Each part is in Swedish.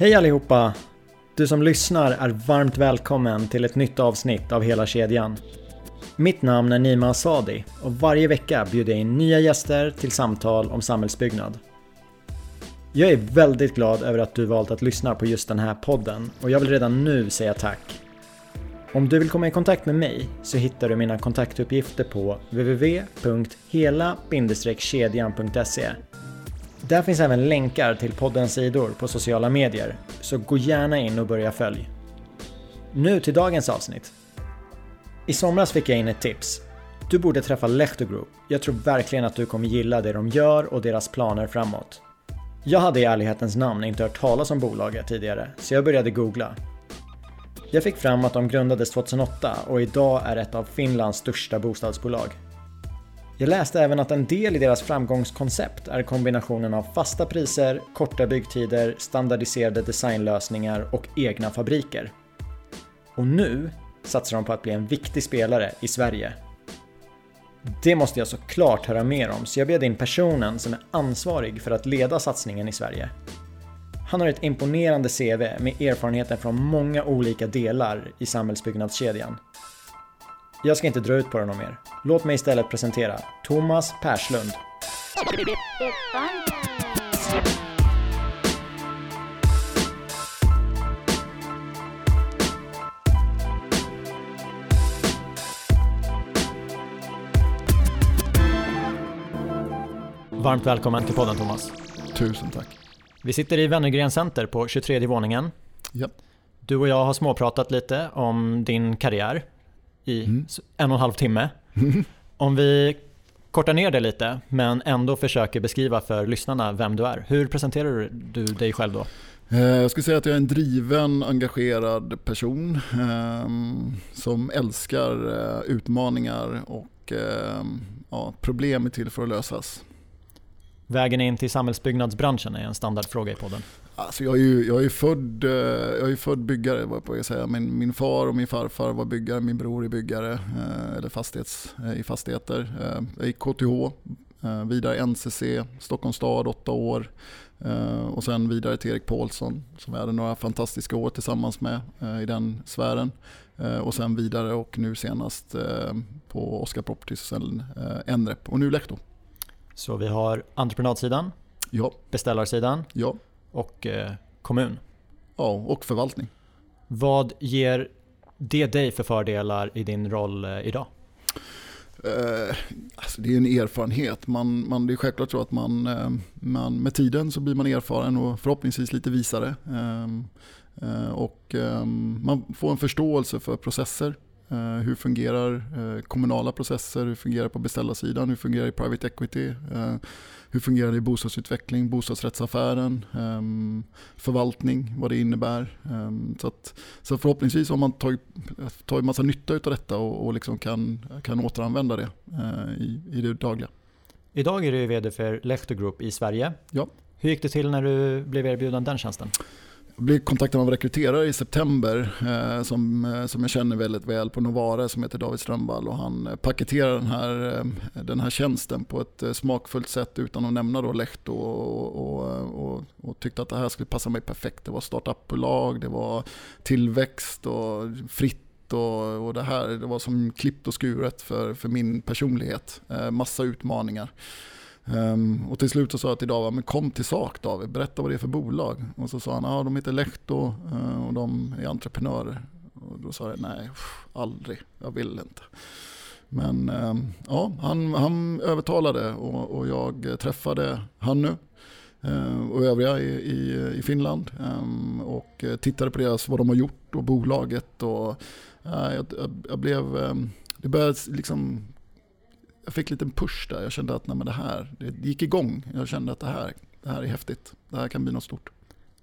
Hej allihopa! Du som lyssnar är varmt välkommen till ett nytt avsnitt av Hela kedjan. Mitt namn är Nima Asadi och varje vecka bjuder jag in nya gäster till samtal om samhällsbyggnad. Jag är väldigt glad över att du valt att lyssna på just den här podden och jag vill redan nu säga tack. Om du vill komma i kontakt med mig så hittar du mina kontaktuppgifter på www.hela-kedjan.se där finns även länkar till poddens sidor på sociala medier, så gå gärna in och börja följ. Nu till dagens avsnitt. I somras fick jag in ett tips. Du borde träffa Lehto Group. Jag tror verkligen att du kommer gilla det de gör och deras planer framåt. Jag hade i ärlighetens namn inte hört talas om bolaget tidigare, så jag började googla. Jag fick fram att de grundades 2008 och idag är ett av Finlands största bostadsbolag. Jag läste även att en del i deras framgångskoncept är kombinationen av fasta priser, korta byggtider, standardiserade designlösningar och egna fabriker. Och nu satsar de på att bli en viktig spelare i Sverige. Det måste jag såklart höra mer om, så jag bjöd in personen som är ansvarig för att leda satsningen i Sverige. Han har ett imponerande CV med erfarenheter från många olika delar i samhällsbyggnadskedjan. Jag ska inte dra ut på det något mer. Låt mig istället presentera Thomas Perslund. Varmt välkommen till podden Thomas. Tusen tack. Vi sitter i Wennergren Center på 23 våningen. Ja. Du och jag har småpratat lite om din karriär i mm. en och en halv timme. Om vi kortar ner det lite men ändå försöker beskriva för lyssnarna vem du är. Hur presenterar du dig själv då? Eh, jag skulle säga att jag är en driven, engagerad person eh, som älskar eh, utmaningar och eh, ja, problem är till för att lösas. Vägen in till samhällsbyggnadsbranschen är en standardfråga i podden. Alltså jag, är ju, jag, är född, eh, jag är född byggare, vad jag säga. Min, min far och min farfar var byggare, min bror är byggare eh, eller fastighets, eh, i fastigheter. Jag gick KTH, vidare NCC, Stockholms stad, åtta år. Och sen vidare till Erik Paulsson som jag hade några fantastiska år tillsammans med i den sfären. Och sen vidare och nu senast på Oscar Properties, Enrep och nu Lehto. Så vi har entreprenadsidan, ja. beställarsidan ja. Och eh, kommun. Ja, och förvaltning. Vad ger det dig för fördelar i din roll eh, idag? Eh, alltså det är en erfarenhet. Man, man, det är självklart så att man, eh, man, med tiden så blir man erfaren och förhoppningsvis lite visare. Ehm, eh, och ehm, man får en förståelse för processer hur fungerar eh, kommunala processer? Hur fungerar det på beställarsidan? Hur fungerar det i private equity? Eh, hur fungerar det i bostadsutveckling, bostadsrättsaffären, ehm, förvaltning, vad det innebär. Ehm, så, att, så förhoppningsvis har man tagit, tagit massa nytta av detta och, och liksom kan, kan återanvända det i, i det dagliga. Idag är du VD för Lehto Group i Sverige. Ja. Hur gick det till när du blev erbjuden den tjänsten? Jag blev kontaktad av en rekryterare i september eh, som, eh, som jag känner väldigt väl på Novare som heter David Strömvall och han eh, paketerar den här, eh, den här tjänsten på ett smakfullt sätt utan att nämna då Lehto och, och, och, och, tyckte att det här skulle passa mig perfekt. Det var startupbolag, det var tillväxt och fritt och, och det här det var som klippt och skuret för, för min personlighet. Eh, massa utmaningar. Um, och till slut så sa jag till David, men kom till sak David, berätta vad det är för bolag. Och så sa han, ja de heter Lehto uh, eh, och de är entreprenörer. Och då sa jag, nej, aldrig, jag vill inte. Men um, ja, han, han övertalade och, och jag träffade Hannu uh, eh, och övriga i, i, i Finland. Um, och tittade på deras, vad de har gjort och bolaget. Och, uh, jag, jag, jag blev, det började liksom jag fick en liten push där. Jag kände att nej, men det här, det gick igång. Jag kände att det här, det här är häftigt. Det här kan bli något stort.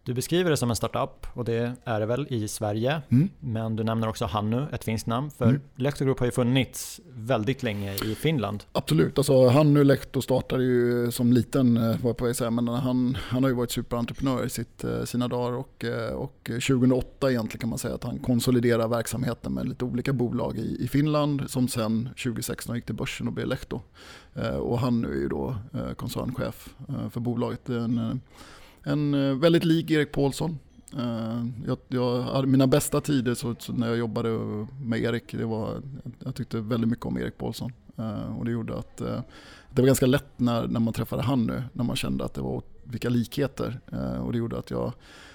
Du beskriver det som en startup och det är det väl i Sverige. Mm. Men du nämner också Hannu, ett finskt namn. För mm. Lehto Group har ju funnits väldigt länge i Finland. Absolut, alltså Hannu Lehto startade ju som liten, eh, var jag på säga, men han, han har ju varit superentreprenör i sitt, eh, sina dagar och, eh, och 2008 egentligen kan man säga att han konsoliderar verksamheten med lite olika bolag i, i Finland som sen 2016 gick till börsen och blev Lehto. Och han är ju då koncernchef för bolaget. En, en eh, väldigt lik Erik Paulsson. Eh, jag, jag, mina bästa tider så, så när jag jobbade med Erik, det var, jag tyckte väldigt mycket om Erik Paulsson. Eh, och det gjorde att det var ganska lätt när, när man träffade han nu, när man kände att det var vilka likheter. Och det gjorde att jag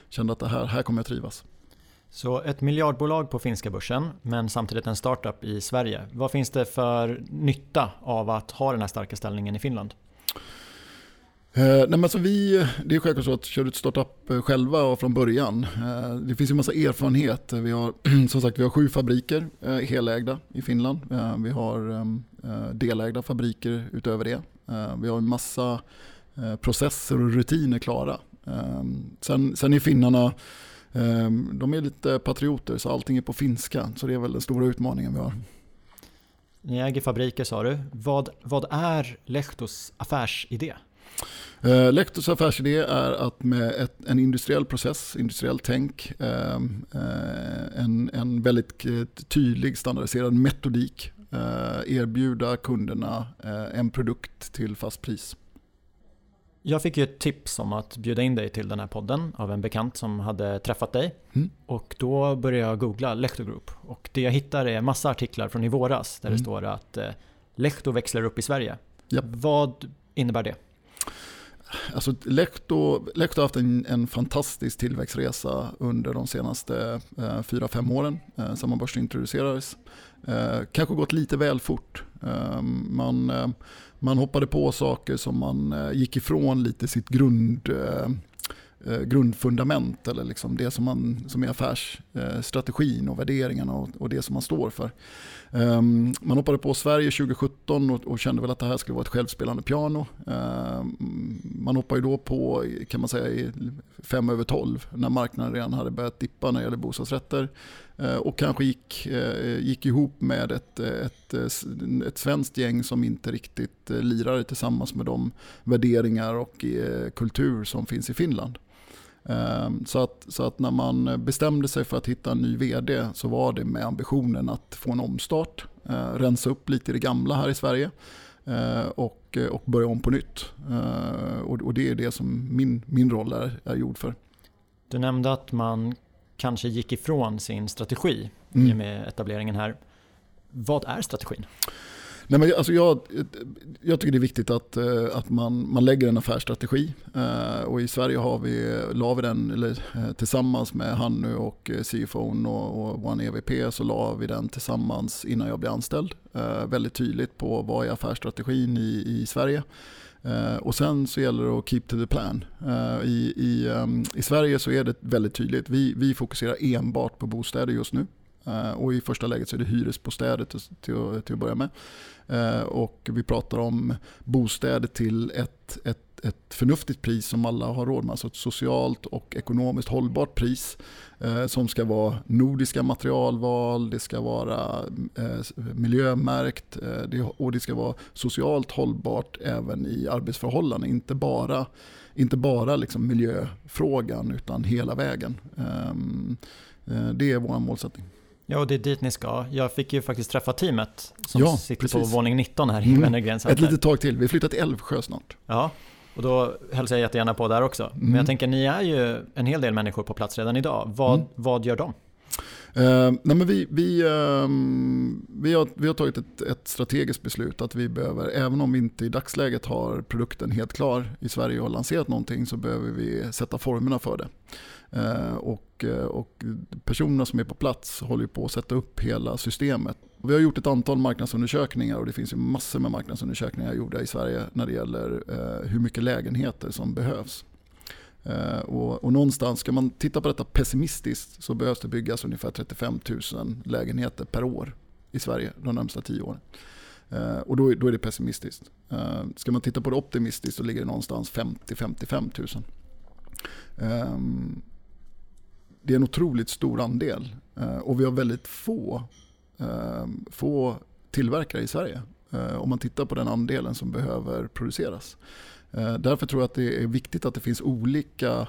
kände att det här, här kommer jag trivas. Så ett miljardbolag på finska börsen men samtidigt en startup i Sverige. Vad finns det för nytta av att ha den här starka ställningen i Finland? Eh, nej men så vi, det är självklart så att kör ut startup eh, själva från början. Eh, det finns ju massa erfarenhet. Vi har som sagt vi har sju fabriker eh, helägda i Finland. Eh, vi har ehm, eh, delägda fabriker utöver det. Eh, vi har en massa eh, processer och rutiner klara. Ehm, sen, sen är finnarna ehm, de är lite patrioter så allting är på finska. Så det är väl den stora utmaningen vi har. Ni äger fabriker sa du. Vad, vad är Lehtos affärsidé? Eh, Lehtos affärsidé är att med ett, en industriell process, industriellt tänk, eh, en, en väldigt tydlig standardiserad metodik eh, erbjuda kunderna eh, en produkt till fast pris. Jag fick ju ett tips om att bjuda in dig till den här podden av en bekant som hade träffat dig. Mm. Och då började jag googla Lehto Group. Och det jag hittar är massa artiklar från i våras där mm. det står att eh, Lehto växlar upp i Sverige. Yep. Vad innebär det? Alltså Lehto, Lehto har haft en, en fantastisk tillväxtresa under de senaste eh, fyra, fem åren eh, sedan man börsintroducerades. Eh, kanske gått lite väl fort. Eh, man eh, man hoppade på saker som man eh, gick ifrån lite sitt grund, eh, eh grundfundament eller liksom det som, man, som är affärsstrategin och värderingarna och, och det som man står för. Um, man hoppade på Sverige 2017 och, och, kände väl att det här skulle vara ett självspelande piano. Um, man hoppade då på, kan man säga, i fem över tolv när marknaden redan hade börjat dippa när det gällde bostadsrätter. Uh, och kanske gick, uh, gick ihop med ett, ett, eh, ett svenskt gäng som inte riktigt eh, lirade tillsammans med de värderingar och kultur som finns i Finland. Ehm, så att, så att när man bestämde sig för att hitta en ny vd så var det med ambitionen att få en omstart, eh, rensa upp lite i det gamla här i Sverige eh, och, och börja om på nytt. Eh, och, det är det som min, min roll är, är gjord för. Du nämnde att man kanske gick ifrån sin strategi mm. med etableringen här. Vad är strategin? Nej, men alltså jag, jag tycker det är viktigt att, eh, att man, man lägger en affärsstrategi. Eh, och I Sverige har vi, la vi den eller, eh, tillsammans med Hannu och CFO och, och vår EVP så la vi den tillsammans innan jag blev anställd. Väldigt tydligt på vad är affärsstrategin i, i Sverige. och sen så gäller det att keep to the plan. I, i, ehm, I Sverige så är det väldigt tydligt. Vi, vi fokuserar enbart på bostäder just nu. Eh, och i första läget så är det hyresbostäder till, till, till att börja med. Eh, och vi pratar om bostäder till ett, ett, ett förnuftigt pris som alla har råd med. Alltså ett socialt och ekonomiskt hållbart pris eh, som ska vara nordiska materialval, det ska vara eh, miljömärkt eh, och det ska vara socialt hållbart även i arbetsförhållanden. Inte bara, inte bara liksom miljöfrågan utan hela vägen. Ehm, det är vår målsättning. Ja, och det är dit ni ska. Jag fick ju faktiskt träffa teamet som ja, sitter precis. på våning 19 här i mm. Wennergren Ett litet tag till. Vi flyttar till Älvsjö snart. Ja, och då hälsar jag jättegärna på där också. Mm. Men jag tänker, ni är ju en hel del människor på plats redan idag. Vad, mm. vad gör de? Uh, nej men vi, vi, uh, vi, har, vi har tagit ett, ett, strategiskt beslut att vi behöver, även om vi inte i dagsläget har produkten helt klar i Sverige och har lanserat någonting så behöver vi sätta formerna för det. Eh, och, eh, och personerna som är på plats håller på att sätta upp hela systemet. Vi har gjort ett antal marknadsundersökningar och det finns ju massor med marknadsundersökningar gjorda i Sverige när det gäller eh, hur mycket lägenheter som behövs. Och, och någonstans, ska man titta på detta pessimistiskt så behövs det byggas ungefär 35 000 lägenheter per år i Sverige de närmsta tio åren. Och då, då, är det pessimistiskt. Ska man titta på det optimistiskt så ligger det någonstans 50-55 000. Um, det är en otroligt stor andel eh, och vi har väldigt få, eh, få tillverkare i Sverige. Eh, om man tittar på den andelen som behöver produceras. Eh, därför tror jag att det är viktigt att det finns olika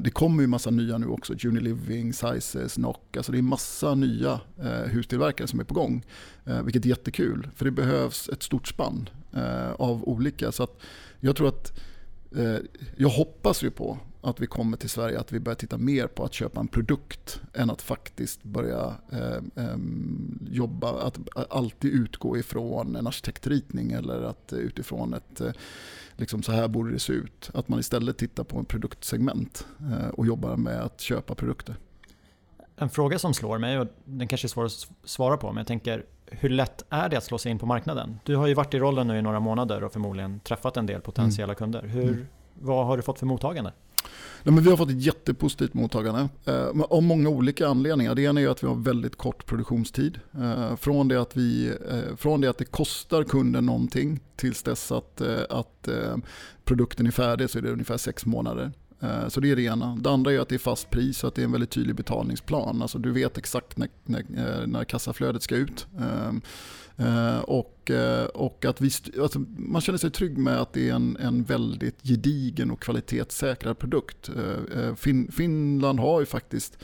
det kommer ju massa nya nu också, Uniliving, Sizes, Knock. Alltså det är massa nya hustillverkare som är på gång. Vilket är jättekul, för det behövs ett stort spann av olika. Så att jag tror att, jag hoppas ju på att vi kommer till Sverige att vi börjar titta mer på att köpa en produkt än att faktiskt börja eh, eh, jobba, att alltid utgå ifrån en arkitektritning eller att utifrån ett eh, liksom så här borde det se ut. Att man istället tittar på en produktsegment eh, och jobbar med att köpa produkter. En fråga som slår mig, och den kanske är svår att svara på, men jag tänker hur lätt är det att slå sig in på marknaden? Du har ju varit i rollen nu i några månader och förmodligen träffat en del potentiella mm. kunder. Hur, mm. Vad har du fått för mottagande? Nej, men vi har fått ett jättepositivt mottagande eh, av många olika anledningar. Det ena är att vi har väldigt kort produktionstid. Eh, från, det att vi, eh, från det att det kostar kunden någonting tills dess att, eh, att eh, produkten är färdig så är det ungefär sex månader. Eh, så det är det ena. Det andra är att det är fast pris så att det är en väldigt tydlig betalningsplan. Alltså du vet exakt när, när, eh, när kassaflödet ska ut. Eh, Eh, och, eh, och att vi, alltså man känner sig trygg med att det är en, en väldigt gedigen och kvalitetssäkrad produkt. Eh, fin, Finland har ju faktiskt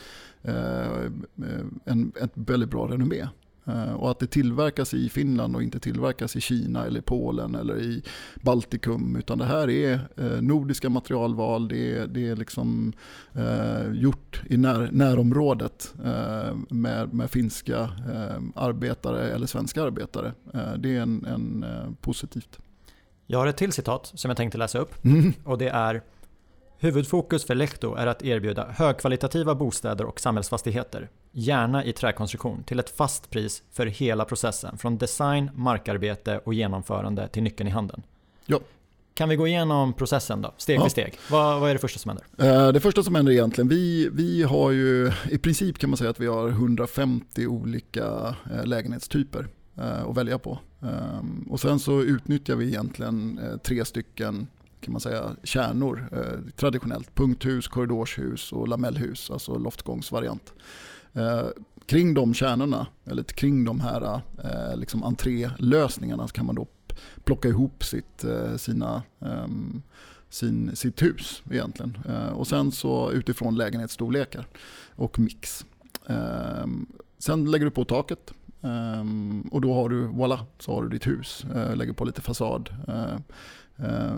en, ett väldigt bra renommé. Eh, och att det tillverkas i Finland och inte tillverkas i Kina eller Polen eller i Baltikum. Utan det här är eh, nordiska materialval, det är, det är liksom eh, gjort i när, närområdet med, med finska arbetare eller svenska arbetare. Det är en, en positivt. Jag har ett till citat som jag tänkte läsa upp. Mm. Och det är Huvudfokus för Lehto är att erbjuda högkvalitativa bostäder och samhällsfastigheter, gärna i träkonstruktion, till ett fast pris för hela processen från design, markarbete och genomförande till nyckeln i handen. Ja. Kan vi gå igenom processen då, steg ja. för steg? Vad, vad, är det första som händer? Eh, det första som händer egentligen, vi, vi har ju i princip kan man säga att vi har 150 olika eh, lägenhetstyper eh, att välja på. Ehm, och sen så utnyttjar vi egentligen tre stycken kan man säga, kärnor eh, traditionellt. Punkthus, korridorshus och lamellhus, alltså loftgångsvariant. Eh, kring de kärnorna, eller kring de här eh, liksom entrélösningarna så kan man då plocka ihop sitt, eh, sina, ehm, sin, sitt hus egentligen. Eh, och sen så utifrån lägenhetsstorlekar och mix. Ehm, sen lägger du på taket ehm, och då har du, voilà, så har du ditt hus. Eh, lägger på lite fasad eh, eh,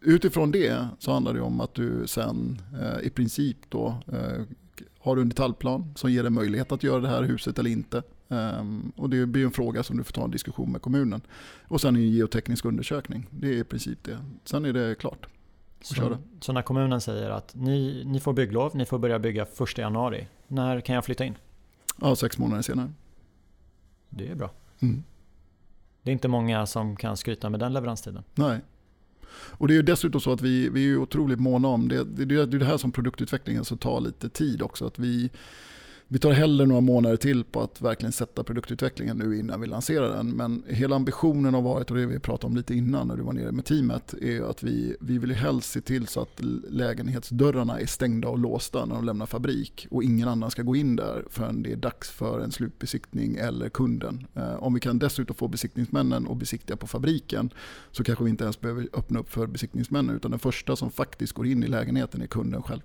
utifrån det så handlar det om att du sen eh, i princip då eh, har du en detaljplan som ger dig möjlighet att göra det här huset eller inte. Um, och det blir en fråga som du får ta en diskussion med kommunen. Och sen en geoteknisk undersökning. Det är i princip det. Sen är det klart. Så, så, när kommunen säger att ni, ni får bygglov, ni får börja bygga 1 januari. När kan jag flytta in? Ja, sex månader senare. Det är bra. Mm. Det är inte många som kan skryta med den leveranstiden. Nej, och det är ju dessutom så att vi, vi är otroligt måna om, det, det, det är det här som produktutvecklingen så alltså tar lite tid också. Att vi, vi tar hellre några månader till på att verkligen sätta produktutvecklingen nu innan vi lanserar den. Men hela ambitionen har varit, och det vi pratade om lite innan när du var nere med teamet, är att vi, vi vill helst se till så att lägenhetsdörrarna är stängda och låsta när de lämnar fabrik. Och ingen annan ska gå in där förrän det är dags för en slutbesiktning eller kunden. Eh, om vi kan dessutom få besiktningsmännen att besiktiga på fabriken så kanske vi inte ens behöver öppna upp för besiktningsmännen utan den första som faktiskt går in i lägenheten är kunden själv.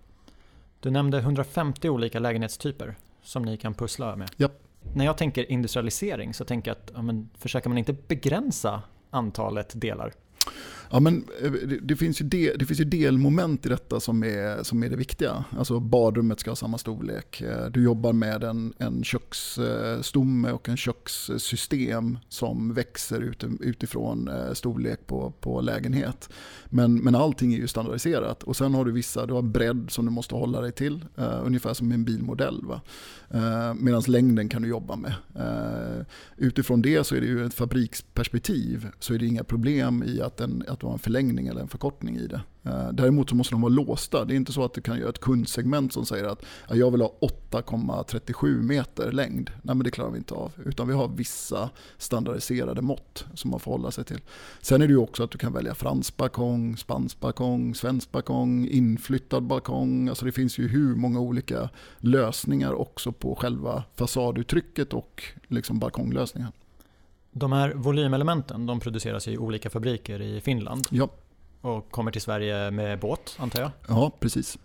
Du nämnde 150 olika lägenhetstyper som ni kan pussla med. Yep. När jag tänker industrialisering så tänker jag att ja, men, försöker man inte begränsa antalet delar? Ja, men eh, det, det, finns ju del, det finns ju delmoment i detta som är, som är det viktiga. Alltså badrummet ska ha samma storlek. Eh, du jobbar med en, en köksstomme och en kökssystem som växer ut, utifrån eh, storlek på, på lägenhet. Men, men allting är ju standardiserat. Och sen har du vissa, du har bredd som du måste hålla dig till. Uh, ungefär som en bilmodell. Va? Uh, Medan längden kan du jobba med. Uh, utifrån det så är det ju ett fabriksperspektiv så är det inga problem i att, en, att det var en förlängning eller en förkortning i det. Eh, däremot så måste de vara låsta. Det är inte så att du kan göra ett kundsegment som säger att jag vill ha 8,37 meter längd. Nej men det klarar vi inte av. Utan vi har vissa standardiserade mått som man får hålla sig till. Sen är det ju också att du kan välja fransk balkong, spansk balkong, svensk balkong, inflyttad balkong. Alltså det finns ju hur många olika lösningar också på själva fasaduttrycket och liksom balkonglösningen. De här volymelementen de produceras i olika fabriker i Finland. Ja. Och kommer till Sverige med båt antar jag? Ja, precis.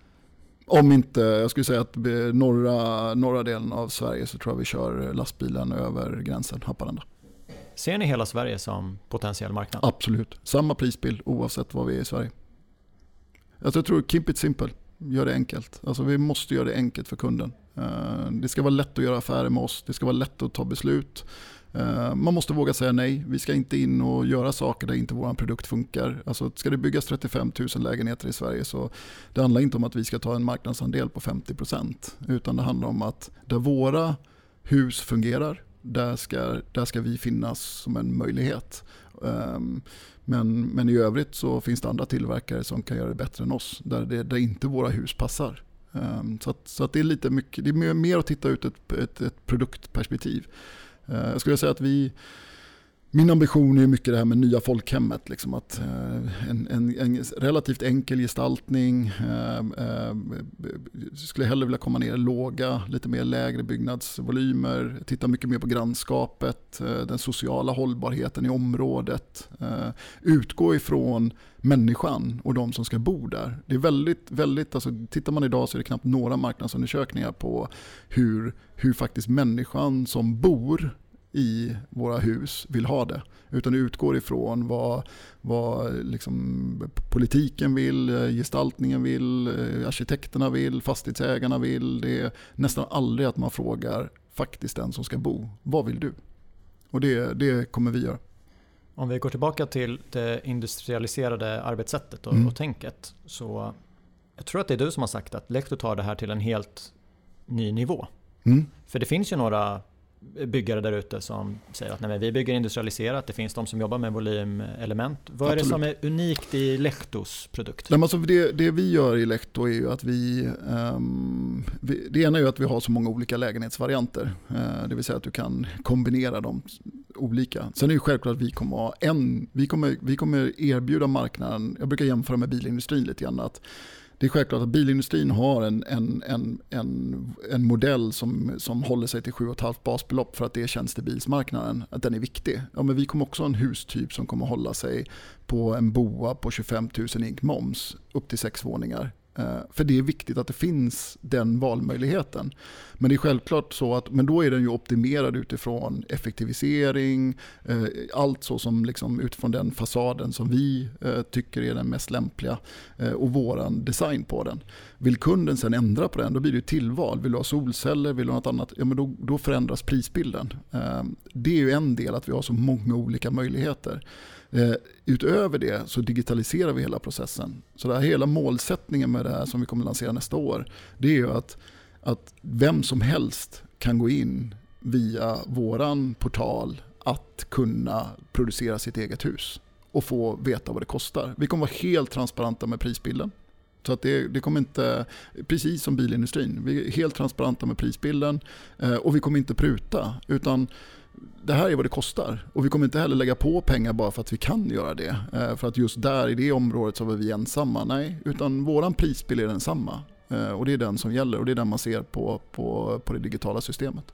Om inte, jag skulle säga att norra, norra delen av Sverige så tror jag vi kör lastbilen över gränsen, Haparanda. Ser ni hela Sverige som potentiell marknad? Absolut, samma prisbild oavsett var vi är i Sverige. Alltså jag tror keep it simple, gör det enkelt. Alltså vi måste göra det enkelt för kunden. Eh, det ska vara lätt att göra affärer med oss, det ska vara lätt att ta beslut. Eh, man måste våga säga nej. Vi ska inte in och göra saker där inte vår produkt funkar. Alltså ska det byggas 35 000 lägenheter i Sverige så det handlar inte om att vi ska ta en marknadsandel på 50% utan det handlar om att där våra hus fungerar, där ska, där ska vi finnas som en möjlighet. Ehm, men, men i övrigt så finns det andra tillverkare som kan göra det bättre än oss, där, det, där inte våra hus passar. Ehm, så, att, så att det är lite mycket, det är mer att titta ut ett, ett, ett produktperspektiv. Eh, jag skulle säga att vi, min ambition är mycket det här med nya folkhemmet. Liksom att, eh, en, en, en, relativt enkel gestaltning. Eh, eh, skulle hellre vilja komma ner låga, lite mer lägre byggnadsvolymer. Titta mycket mer på grannskapet, eh, den sociala hållbarheten i området. Eh, utgå ifrån människan och de som ska bo där. Det är väldigt, väldigt, alltså, tittar man idag så är det knappt några marknadsundersökningar på hur, hur faktiskt människan som bor i våra hus vill ha det. Utan det utgår ifrån vad, vad liksom politiken vill, gestaltningen vill, arkitekterna vill, fastighetsägarna vill. Det är nästan aldrig att man frågar faktiskt den som ska bo, vad vill du? Och det, det kommer vi göra. Om vi går tillbaka till det industrialiserade arbetssättet och, mm. och tänket. Så jag tror att det är du som har sagt att Lehto tar det här till en helt ny nivå. Mm. För det finns ju några byggare där ute som säger att nej, vi bygger industrialiserat, det finns de som jobbar med volymelement. Vad Absolut. är det som är unikt i Lehtos produkt? Nej, alltså det, det, vi gör i Lehto är ju att vi, um, vi, Det ena är att vi har så många olika lägenhetsvarianter. Uh, det vill säga att du kan kombinera dem olika. Sen är det självklart att vi kommer, ha en, vi kommer, vi kommer erbjuda marknaden, jag brukar jämföra med bilindustrin lite grann, att det är självklart att bilindustrin har en, en, en, en, en modell som, som håller sig till 7,5 basbelopp för att det är tjänstebilsmarknaden, att den är viktig. Ja, men vi kommer också ha en hustyp som kommer hålla sig på en boa på 25 000 ink moms upp till sex våningar. Eh, för det är viktigt att det finns den valmöjligheten. Men det är självklart så att men då är den ju optimerad utifrån effektivisering, eh, allt så som liksom utifrån den fasaden som vi eh, tycker är den mest lämpliga eh, och våran design på den. Vill kunden sen ändra på den, då blir det tillval. Vill du ha solceller, vill du ha något annat, ja, men då, då förändras prisbilden. Eh, det är ju en del att vi har så många olika möjligheter. Eh, utöver det så digitaliserar vi hela processen. Så där, hela målsättningen med det här som vi kommer lansera nästa år, det är ju att, att vem som helst kan gå in via våran portal att kunna producera sitt eget hus och få veta vad det kostar. Vi kommer vara helt transparenta med prisbilden. Så att det, det, kommer inte, precis som bilindustrin, vi är helt transparenta med prisbilden eh, och vi kommer inte pruta. Utan det här är vad det kostar. Och vi kommer inte heller lägga på pengar bara för att vi kan göra det. Eh, för att just där i det området så var vi ensamma. Nej, utan våran prisbild är densamma. Eh, och det är den som gäller och det är den man ser på, på, på det digitala systemet.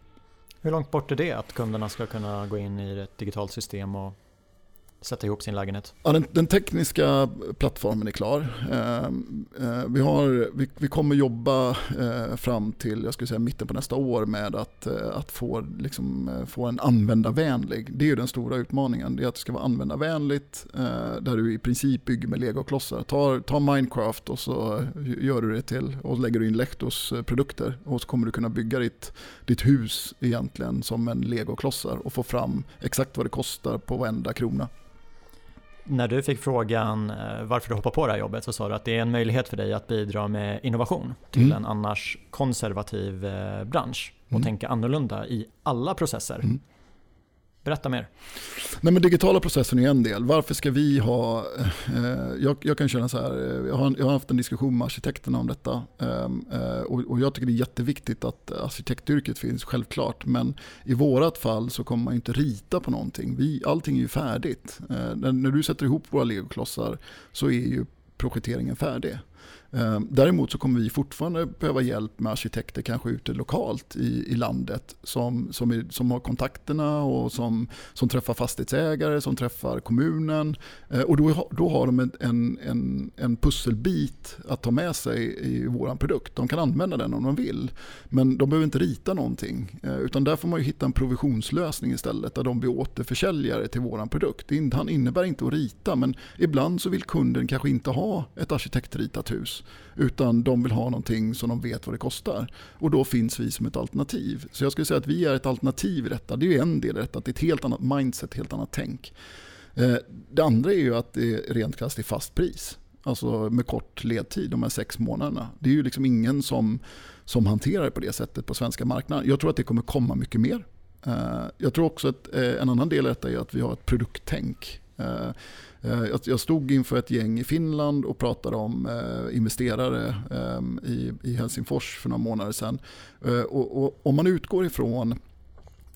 Hur långt bort är det att kunderna ska kunna gå in i ett digitalt system och sätta ihop sin lägenhet? Ja, den, den tekniska plattformen är klar. Eh, eh, vi, har, vi, vi kommer jobba eh, fram till jag skulle säga, mitten på nästa år med att, eh, att få, liksom, eh, få en användarvänlig. Det är ju den stora utmaningen. Det är att det ska vara användarvänligt eh, där du i princip bygger med legoklossar. Ta, ta Minecraft och så gör du det till och lägger du in Lectos produkter och så kommer du kunna bygga ditt, ditt hus egentligen som en legoklossar och få fram exakt vad det kostar på varenda krona. När du fick frågan eh, varför du hoppar på det här jobbet så sa du att det är en möjlighet för dig att bidra med innovation till mm. en annars konservativ eh, bransch och mm. tänka annorlunda i alla processer. Mm. Berätta mer. Nej, men digitala processen är en del. Varför ska vi ha... Eh, jag, jag, kan känna så här, eh, jag har, jag har, haft en diskussion med arkitekterna om detta. Ehm, eh, och, och, jag tycker det är jätteviktigt att arkitektyrket finns, självklart. Men i vårat fall så kommer man inte rita på någonting. Vi, allting är ju färdigt. Eh, när, när, du sätter ihop våra legoklossar så är ju projekteringen färdig. Ehm, däremot så kommer vi fortfarande behöva hjälp med arkitekter kanske ute lokalt i, i landet som, som, är, som har kontakterna och som, som träffar fastighetsägare, som träffar kommunen. Ehm, och då, då har de en, en, en pusselbit att ta med sig i vår produkt. De kan använda den om de vill. Men de behöver inte rita någonting. Ehm, utan där får man hitta en provisionslösning istället där de blir återförsäljare till vår produkt. Det innebär inte att rita men ibland så vill kunden kanske inte ha ett arkitektritat hus hus. Utan de vill ha någonting som de vet vad det kostar. Och då finns vi som ett alternativ. Så jag skulle säga att vi är ett alternativ i detta. Det är ju en del i detta, att det är ett helt annat mindset, ett helt annat tänk. Eh, det andra är ju att det rent krasst är fast pris. Alltså med kort ledtid, de här sex månaderna. Det är ju liksom ingen som, som hanterar det på det sättet på svenska marknaden. Jag tror att det kommer komma mycket mer. Eh, jag tror också att eh, en annan del i detta är att vi har ett produkttänk. Eh, jag stod inför ett gäng i Finland och pratade om eh, investerare ehm, i Helsingfors för några månader sedan. Eh, och om man utgår ifrån,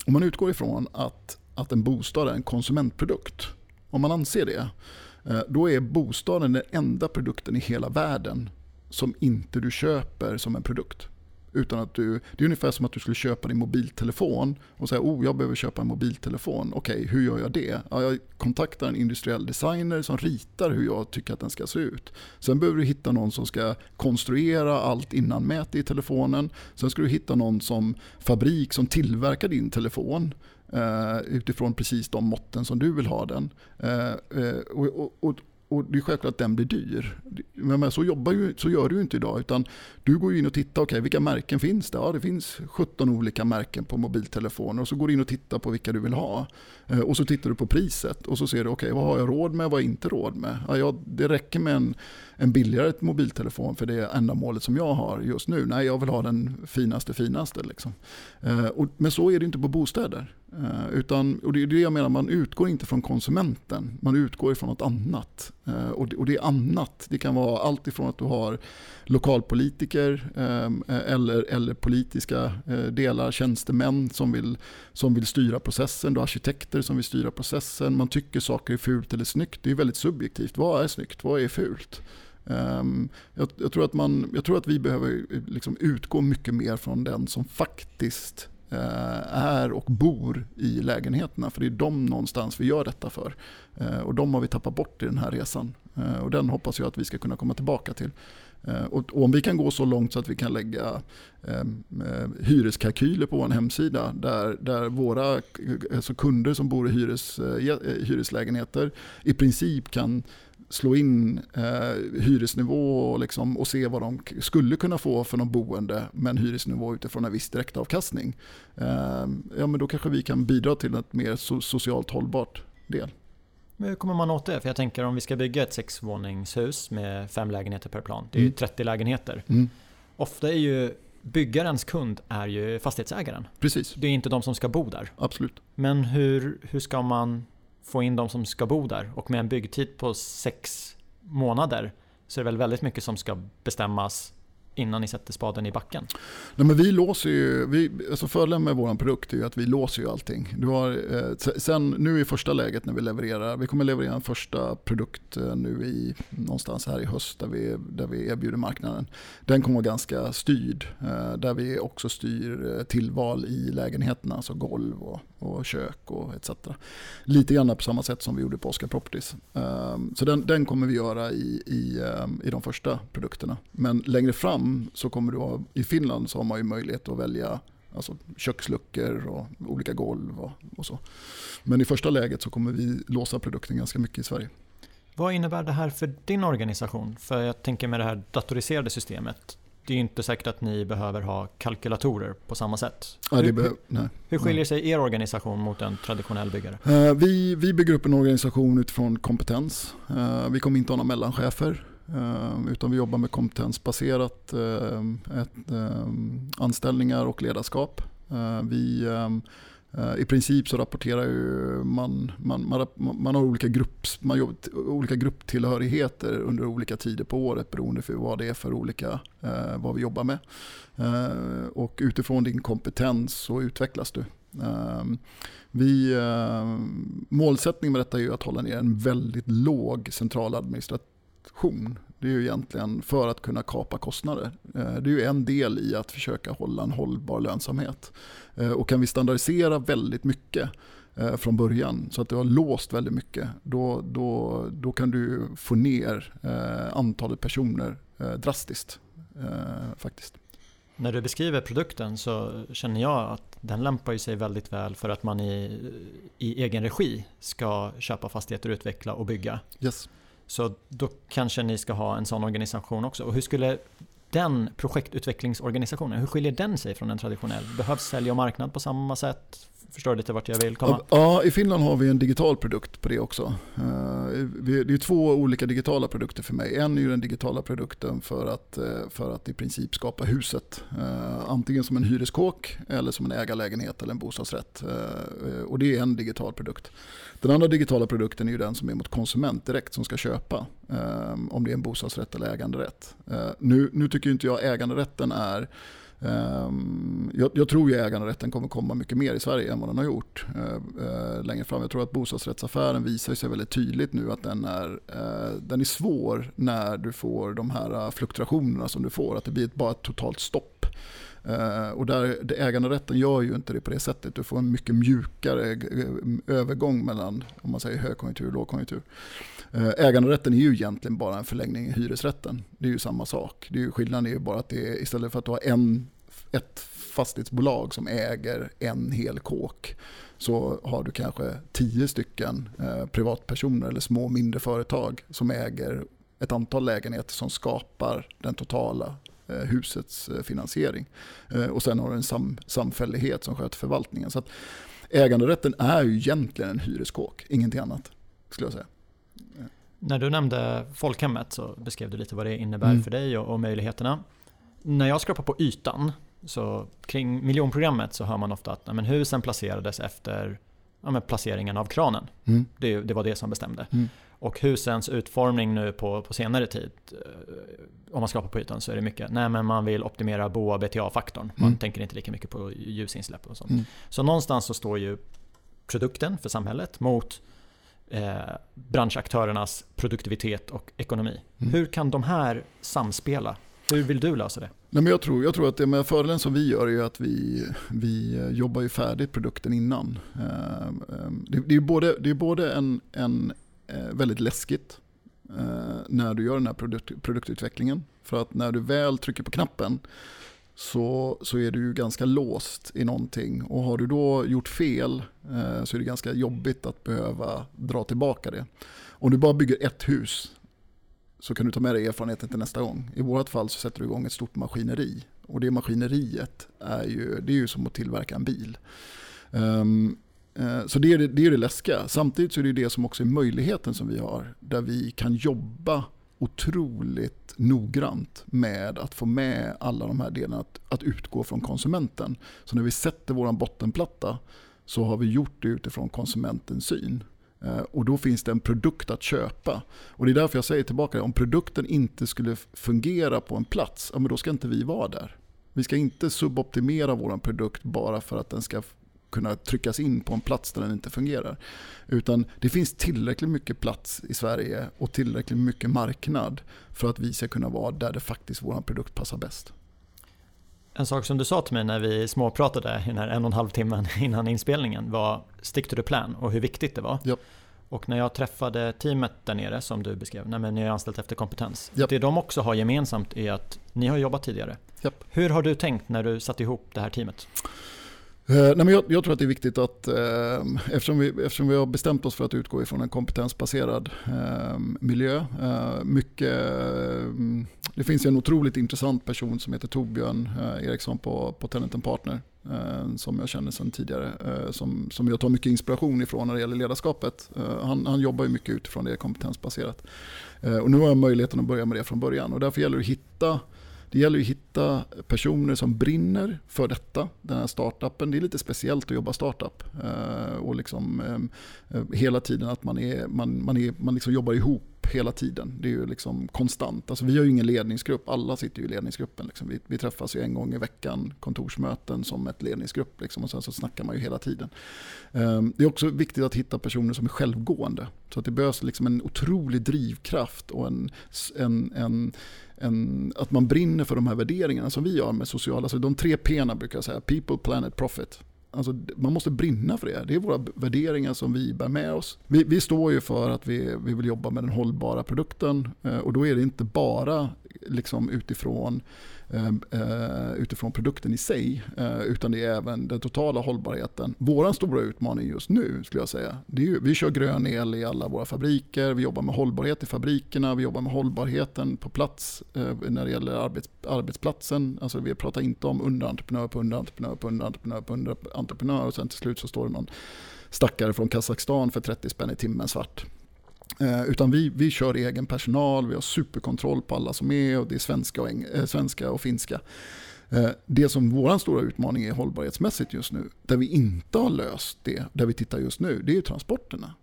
om man utgår ifrån att, att en bostad är en konsumentprodukt om man anser det, då är bostaden den enda produkten i hela världen som inte du köper som en produkt. Utan att du, det är ungefär som att du skulle köpa din mobiltelefon och säga oh jag behöver köpa en mobiltelefon. Okej, okay, hur gör jag det? Ja, jag kontaktar en industriell designer som ritar hur jag tycker att den ska se ut. Sen behöver du hitta någon som ska konstruera allt innanmäte i telefonen. Sen ska du hitta någon som fabrik som tillverkar din telefon. Uh, utifrån precis de måtten som du vill ha den. Uh, uh, och, och, och det är självklart att den blir dyr. Men så, jobbar ju, så gör du ju inte idag. Utan du går in och tittar, okay, vilka märken finns det? Ja, det finns 17 olika märken på mobiltelefoner. Och så går du in och tittar på vilka du vill ha. Eh, och så tittar du på priset och så ser du, okay, vad har jag råd med, vad har jag inte råd med? Ja, jag, det räcker med en, en billigare mobiltelefon för det ändamålet som jag har just nu. Nej, jag vill ha den finaste, finaste. Liksom. Eh, och, men så är det inte på bostäder. Eh, utan, och det är det jag menar, man utgår inte från konsumenten, man utgår ifrån något annat. Eh, och det, och det är annat, det kan vara allt ifrån att du har lokalpolitiker eh, eller, eller politiska eh, delar, tjänstemän som vill, som vill styra processen, du har arkitekter som vill styra processen, man tycker saker är fult eller snyggt, det är väldigt subjektivt. Vad är snyggt, vad är fult? Ehm, jag, jag, tror att man, jag tror att vi behöver liksom utgå mycket mer från den som faktiskt eh, är och bor i lägenheterna. För det är de någonstans vi gör detta för. Eh, och de har vi tappat bort i den här resan. Eh, och den hoppas jag att vi ska kunna komma tillbaka till. Och om vi kan gå så långt så att vi kan lägga ehm, hyreskalkyler på en hemsida där, där våra alltså kunder som bor i hyres, hyreslägenheter i princip kan slå in eh, hyresnivå och, liksom, och se vad de skulle kunna få för någon boende med en hyresnivå utifrån en viss direktavkastning. Eh, ja, men då kanske vi kan bidra till ett mer so socialt hållbart del. Men hur kommer man åt det? För jag tänker om vi ska bygga ett sexvåningshus med fem lägenheter per plan. Det är ju 30 mm. lägenheter. Mm. Ofta är ju byggarens kund är ju fastighetsägaren. Precis. Det är inte de som ska bo där. Absolut. Men hur, hur ska man få in de som ska bo där. Och med en byggtid på sex månader så är det väl väldigt mycket som ska bestämmas innan ni sätter spaden i backen? Nej, men vi låser ju, vi, alltså fördelen med vår produkt är ju att vi låser ju allting. Du har, eh, sen nu i första läget när vi levererar, vi kommer leverera en första produkt eh, nu i någonstans här i höst där vi, där vi erbjuder marknaden. Den kommer vara ganska styrd, eh, där vi också styr eh, tillval i lägenheterna, alltså golv och, och kök och etc. Lite grann på samma sätt som vi gjorde på Oscar Properties. Ehm, så den, den kommer vi göra i, i, ehm, i de första produkterna. Men längre fram så kommer du ha, i Finland så har man ju möjlighet att välja alltså köksluckor och olika golv och, och så. Men i första läget så kommer vi låsa produkten ganska mycket i Sverige. Vad innebär det här för din organisation? För jag tänker med det här datoriserade systemet. Det är inte säkert att ni behöver ha kalkylatorer på samma sätt. Ja, hur, hur, hur skiljer sig er organisation mot en traditionell byggare? Uh, vi, vi bygger upp en organisation utifrån kompetens. Uh, vi kommer inte ha några mellanchefer. Ehm, utan vi jobbar med kompetensbaserat anställningar och ledarskap. Vi, eh, Eh, I princip så rapporterar ju man, man, man, man har olika, grupps, man jobbar, olika grupptillhörigheter under olika tider på året beroende på vad det är för olika, eh, vad vi jobbar med. Eh, och utifrån din kompetens så utvecklas du. Eh, vi, målsättningen med detta är ju att hålla ner en väldigt låg central administration. Det är ju egentligen för att kunna kapa kostnader. Eh, det är ju en del i att försöka hålla en hållbar lönsamhet. Eh, och kan vi standardisera väldigt mycket eh, från början så att du har låst väldigt mycket, då, då, då kan du få ner antalet personer drastiskt faktiskt. När du beskriver produkten så känner jag att den lämpar sig väldigt väl för att man i, i egen regi ska köpa fastigheter, utveckla och bygga. Yes. Så då kanske ni ska ha en sån organisation också. Och hur skulle den projektutvecklingsorganisationen, hur skiljer den sig från en traditionell? Behövs sälj och marknad på samma sätt? Förstår du lite vart jag vill komma? Ja, i Finland har vi en digital produkt på det också. Eh, det är två olika digitala produkter för mig. En är ju den digitala produkten för att, eh, för att i princip skapa huset. Eh, antingen som en hyreskåk eller som en ägarlägenhet eller en bostadsrätt. Och det är en digital produkt. Den andra digitala produkten är ju den som är mot konsument direkt som ska köpa. Om det är en bostadsrätt eller äganderätt. Nu, nu tycker inte jag äganderätten är Ehm, jag, jag, tror ju äganderätten kommer komma mycket mer i Sverige än vad den har gjort eh, eh, längre fram. Jag tror att bostadsrättsaffären visar sig väldigt tydligt nu att den är, eh, den är svår när du får de här fluktuationerna som du får. Att det blir ett, bara ett totalt stopp. och där, äganderätten gör ju inte det på det sättet. Du får en mycket mjukare övergång mellan om man säger högkonjunktur och lågkonjunktur. Eh, äganderätten är ju egentligen bara en förlängning i hyresrätten. Det är ju samma sak. Det är ju, skillnaden är ju bara att det är, istället för att du har en, ett fastighetsbolag som äger en hel kåk så har du kanske tio stycken eh, privatpersoner eller små mindre företag som äger ett antal lägenheter som skapar den totala eh, husets eh, finansiering. Eh, och sen har du en sam, samfällighet som sköter förvaltningen. Så att äganderätten är ju egentligen en hyreskåk, ingenting annat skulle jag säga. När du nämnde folkhemmet så beskrev du lite vad det innebär mm. för dig och, och, möjligheterna. När jag skrapar på ytan, så kring miljonprogrammet så hör man ofta att men husen placerades efter ja, placeringen av kranen. Mm. Det, det, var det som bestämde. Mm. Och husens utformning nu på, på senare tid, eh, om man skrapar på ytan så är det mycket, nej men man vill optimera boa BTA-faktorn. Man mm. tänker inte lika mycket på ljusinsläpp och sånt. Mm. Så någonstans så står ju produkten för samhället mot eh, branschaktörernas produktivitet och ekonomi. Mm. Hur kan de här samspela? Hur vill du lösa det? Nej, men jag, tror, jag tror att det med fördelen som vi gör är att vi, vi eh, jobbar ju färdigt produkten innan. Eh, eh, det, det är både, det är både en, en väldigt läskigt när du gör den här produkt, produktutvecklingen. För att när du väl trycker på knappen så, så är du ju ganska låst i någonting. Och har du då gjort fel eh, så är det ganska jobbigt att behöva dra tillbaka det. Om du bara bygger ett hus så kan du ta med dig erfarenheten till nästa gång. I vårt fall så sätter du igång ett stort maskineri. Och det maskineriet är ju, det är ju som att tillverka en bil. Um, så det är det, det är det läskiga. Samtidigt så är det det som också är möjligheten som vi har. Där vi kan jobba otroligt noggrant med att få med alla de här delarna att, att utgå från konsumenten. Så när vi sätter vår bottenplatta så har vi gjort det utifrån konsumentens syn. Eh, och då finns det en produkt att köpa. Och det är därför jag säger tillbaka, om produkten inte skulle fungera på en plats, ja, men då ska inte vi vara där. Vi ska inte suboptimera vår produkt bara för att den ska kunna tryckas in på en plats där den inte fungerar. Utan det finns tillräckligt mycket plats i Sverige och tillräckligt mycket marknad för att vi ska kunna vara där det faktiskt vår produkt passar bäst. En sak som du sa till mig när vi småpratade i den här en och en halv timmen innan inspelningen var stick to the plan och hur viktigt det var. Yep. Och när jag träffade teamet där nere som du beskrev, nej men ni är anställt efter kompetens. Yep. Det de också har gemensamt är att ni har jobbat tidigare. Yep. Hur har du tänkt när du satte ihop det här teamet? Eh, nej, men jag, jag, tror att det är viktigt att eh, eftersom, vi, eftersom vi har bestämt oss för att utgå ifrån en kompetensbaserad eh, miljö. Eh, mycket, eh, det finns en otroligt intressant person som heter Torbjörn eh, Eriksson på, på Tenant Partner eh, som jag känner sedan tidigare. Eh, som, som jag tar mycket inspiration ifrån när det gäller ledarskapet. han, han jobbar ju mycket utifrån det kompetensbaserat. och nu har jag möjligheten att börja med det från början och därför gäller det att hitta det gäller att hitta personer som brinner för detta, den här startupen. Det är lite speciellt att jobba startup. Eh, och liksom, ehm, eh, hela tiden att man, är, man, man, är, man liksom jobbar ihop hela tiden. Det är ju liksom konstant. Alltså vi har ju ingen ledningsgrupp, alla sitter ju i ledningsgruppen. Liksom. Vi, vi, träffas ju en gång i veckan, kontorsmöten som ett ledningsgrupp. Liksom. Och sen så snackar man ju hela tiden. Ehm, det är också viktigt att hitta personer som är självgående. Så att det behövs liksom en otrolig drivkraft och en, en, en en, att man brinner för de här värderingarna som vi gör med sociala, alltså de tre P brukar jag säga, people, planet, profit. Alltså, man måste brinna för det. Det är våra värderingar som vi bär med oss. Vi, vi står ju för att vi, vi vill jobba med den hållbara produkten eh, och då är det inte bara liksom utifrån Ehm, eh, utifrån produkten i sig, eh, utan det är även den totala hållbarheten. Vår stora utmaning just nu skulle jag säga, det är ju, vi kör grön el i alla våra fabriker, vi jobbar med hållbarhet i fabrikerna, vi jobbar med hållbarheten på plats eh, när det gäller arbets, arbetsplatsen. Alltså vi pratar inte om underentreprenör på underentreprenör på underentreprenör på underentreprenör och sen till slut så står det någon stackare från Kazakstan för 30 spänn i timmen svart. Eh, utan vi, vi kör egen personal, vi har superkontroll på alla som är och det är svenska och, äh, svenska och finska. Eh, det som vår stora utmaning är hållbarhetsmässigt just nu, där vi inte har löst det, där vi tittar just nu, det är ju transporterna.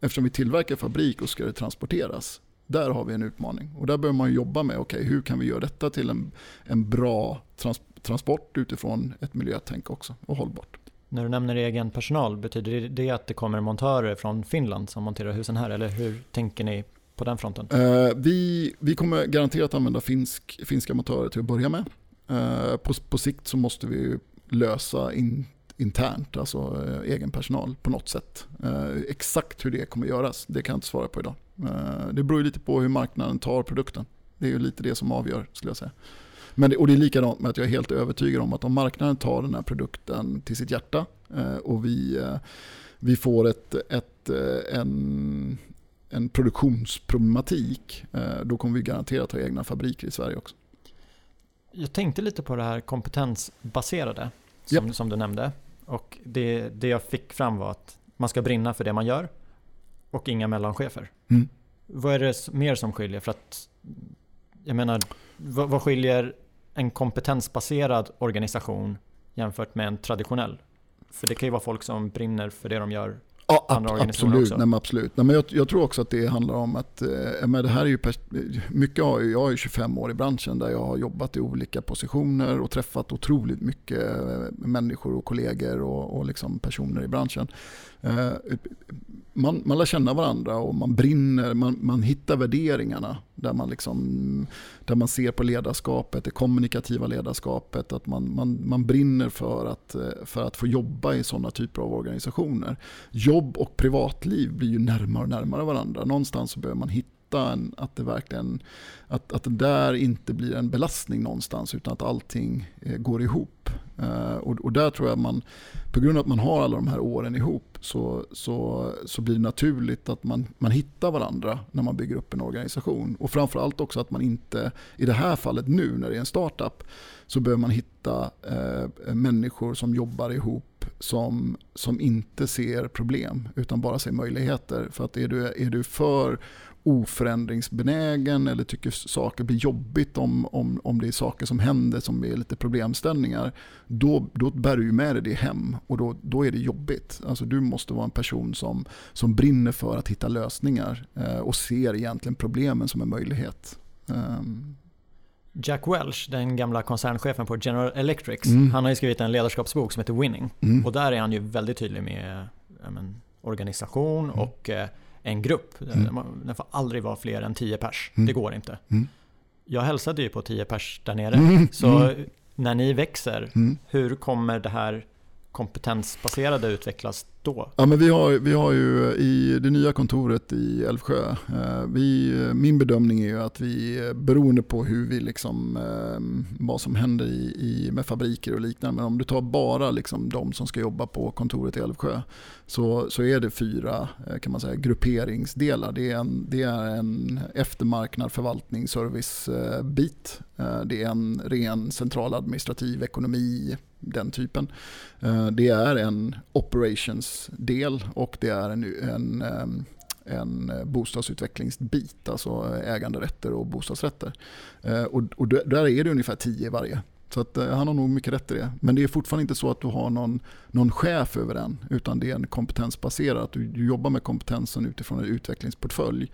Eftersom vi tillverkar fabrik och ska det transporteras. Där har vi en utmaning. Och där behöver man jobba med, okej okay, hur kan vi göra detta till en, en bra trans, transport utifrån ett miljötänk också och hållbart. När du nämner egen personal, betyder det att det kommer montörer från Finland som monterar husen här? Eller hur tänker ni på den fronten? Eh, vi, vi kommer garanterat använda finsk, finska montörer till att börja med. Eh, på, på sikt så måste vi lösa in, internt, alltså eh, egen personal på något sätt. exakt hur det kommer göras, det kan jag inte svara på idag. det beror lite på hur marknaden tar produkten. Det är ju lite det som avgör skulle jag säga. Men det, och det är likadant med att jag är helt övertygad om att om marknaden tar den här produkten till sitt hjärta eh, och vi, eh, vi får ett, ett, eh, en, en produktionsproblematik, då kommer vi garanterat ha egna fabriker i Sverige också. Jag tänkte lite på det här kompetensbaserade som, yep. som du nämnde. Och det, det jag fick fram var att man ska brinna för det man gör och inga mellanchefer. Mm. Vad är det mer som skiljer? För att, jag menar, vad, vad skiljer en kompetensbaserad organisation jämfört med en traditionell? För det kan ju vara folk som brinner för det de gör Ja, ab absolut. Nej, men absolut. Nej, men jag, jag, tror också att det handlar om att eh, men det här är ju mycket har, jag är 25 år i branschen där jag har jobbat i olika positioner och träffat otroligt mycket eh, människor och kollegor och, och liksom personer i branschen. Eh, man, man lär känna varandra och man brinner, man, man hittar värderingarna där man, liksom, där man ser på ledarskapet, det kommunikativa ledarskapet, att man, man, man brinner för att, eh, för att få jobba i sådana typer av organisationer. Jobb och privatliv blir ju närmare och närmare varandra. Någonstans så behöver man hitta en, att det verkligen att, att det där inte blir en belastning någonstans utan att allting eh, går ihop. Eh, och, och, där tror jag man, på grund av att man har alla de här åren ihop så, så, så blir det naturligt att man, man hittar varandra när man bygger upp en organisation. Och framförallt också att man inte, i det här fallet nu när det är en startup, så behöver man hitta eh, människor som jobbar ihop som, som inte ser problem utan bara ser möjligheter. För att är du, är du för oförändringsbenägen eller tycker saker blir jobbigt om, om, om det är saker som händer som är lite problemställningar, då, då bär du med dig det hem och då, då är det jobbigt. Alltså du måste vara en person som, som brinner för att hitta lösningar eh, och ser egentligen problemen som en möjlighet. Um. Jack Welch, den gamla koncernchefen på General Electric, mm. han har ju skrivit en ledarskapsbok som heter Winning. Mm. Och där är han ju väldigt tydlig med men, organisation mm. och eh, en grupp. Mm. Den får aldrig vara fler än 10 pers. Mm. Det går inte. Mm. Jag hälsade ju på 10 pers där nere. Mm. Så när ni växer, hur kommer det här kompetensbaserade utvecklas då? Ja, men vi, har, vi har ju i det nya kontoret i Älvsjö, eh, vi, min bedömning är ju att vi, beroende på hur vi liksom, eh, vad som händer i, i, med fabriker och liknande, men om du tar bara liksom de som ska jobba på kontoret i Älvsjö, så, så är det fyra eh, kan man säga, grupperingsdelar. Det är en, det är en eftermarknad förvaltning servicebit. Det är en ren central administrativ ekonomi den typen. Eh, det är en operations-del och det är en, en, eh, en bostadsutvecklingsbit, alltså äganderätter och bostadsrätter. Eh, och, och där är det ungefär tio varje. Så att, han har nog mycket rätt i det. Men det är fortfarande inte så att du har någon, någon chef över den, utan det är en kompetensbaserad. Du, du jobbar med kompetensen utifrån en utvecklingsportfölj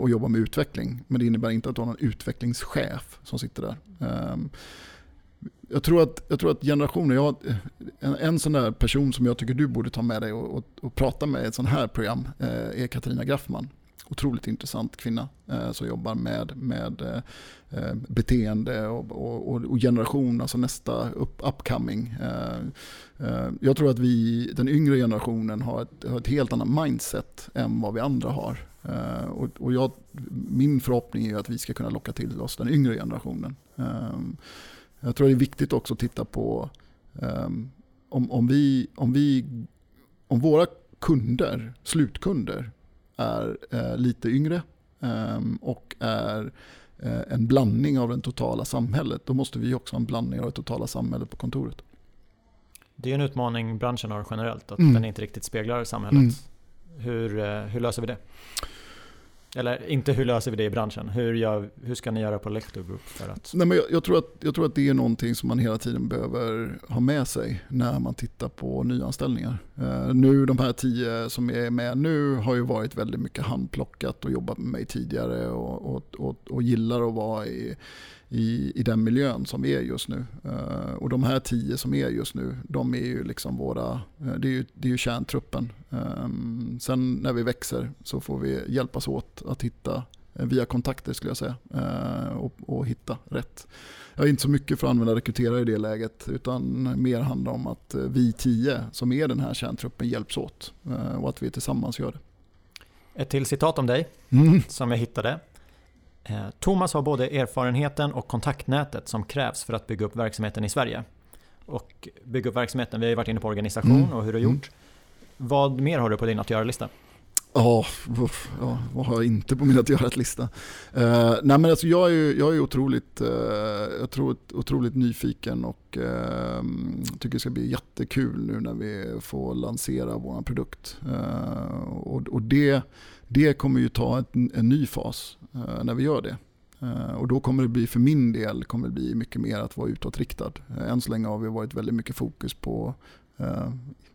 och jobbar med utveckling. Men det innebär inte att du har någon utvecklingschef som sitter där. Ehm, jag tror att, jag tror att generationer, jag, en, en sån där person som jag tycker du borde ta med dig och, och, och prata med i ett sånt här program eh, är Katarina Graffman. Otroligt intressant kvinna eh, som jobbar med, med eh, eh beteende och, och, och, generation, alltså nästa up, upcoming. Eh, eh, jag tror att vi, den yngre generationen har ett, har ett helt annat mindset än vad vi andra har. Eh, och, och jag, min förhoppning är att vi ska kunna locka till oss den yngre generationen. Eh, jag tror det är viktigt också att titta på ehm, om, om, vi, om, vi, om våra kunder, slutkunder, är eh, lite yngre ehm, och är eh, en blandning av det totala samhället, då måste vi också ha en blandning av det totala samhället på kontoret. Det är en utmaning branschen har generellt, att mm. den inte riktigt speglar samhället. Mm. Hur, eh, hur löser vi det? Eller inte hur löser vi det i branschen? Hur, gör, hur ska ni göra på Lector Group? För att... Nej, men jag, jag, tror att, jag tror att det är någonting som man hela tiden behöver ha med sig när man tittar på nyanställningar. Uh, nu de här tio som är med nu har ju varit väldigt mycket handplockat och jobbat med mig tidigare och, och, och, och gillar att vara i i, i den miljön som vi är just nu. Uh, och de här tio som är just nu, de är ju liksom våra, uh, det är ju, det är ju kärntruppen. Um, sen när vi växer så får vi hjälpas åt att hitta via kontakter skulle jag säga och, och, hitta rätt. Jag är inte så mycket för att använda rekryterare i det läget utan mer handlar om att vi tio som är den här kärntruppen hjälps åt och att vi tillsammans gör det. Ett till citat om dig mm. som jag hittade. Eh, Thomas har både erfarenheten och kontaktnätet som krävs för att bygga upp verksamheten i Sverige. Och bygga upp verksamheten, vi har ju varit inne på organisation mm. och hur du har gjort. Mm. Vad mer har du på din att göra-lista? Ja, ja, vad har jag inte på min att göra-lista? Uh, nej men alltså jag är ju jag är otroligt, uh, jag tror, otroligt nyfiken och uh, tycker det ska bli jättekul nu när vi får lansera vår produkt. Uh, och, och det, det kommer ju ta en, en ny fas. Eh, när vi gör det. Eh, och då kommer det bli, för min del, kommer det bli mycket mer att vara utåtriktad. Eh, än så länge har vi varit väldigt mycket fokus på eh,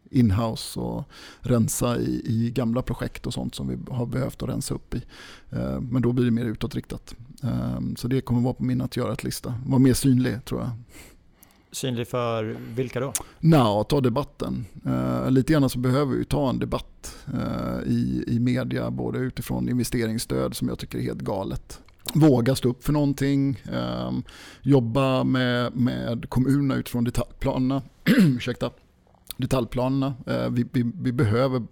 inhouse och rensa i, i, gamla projekt och sånt som vi har behövt att rensa upp i. Eh, men då blir det mer utåtriktat. Eh, så det kommer vara på min att göra-lista. Vara mer synlig tror jag. Synlig för vilka då? Nå, ta debatten. Uh, lite grann så behöver vi ta en debatt uh, i, i media, både utifrån investeringsstöd som jag tycker är helt galet. Våga stå upp för någonting, um, jobba med, med kommunerna utifrån detaljplanerna. Ursäkta detaljplanerna. Eh, vi, vi, vi, behöver,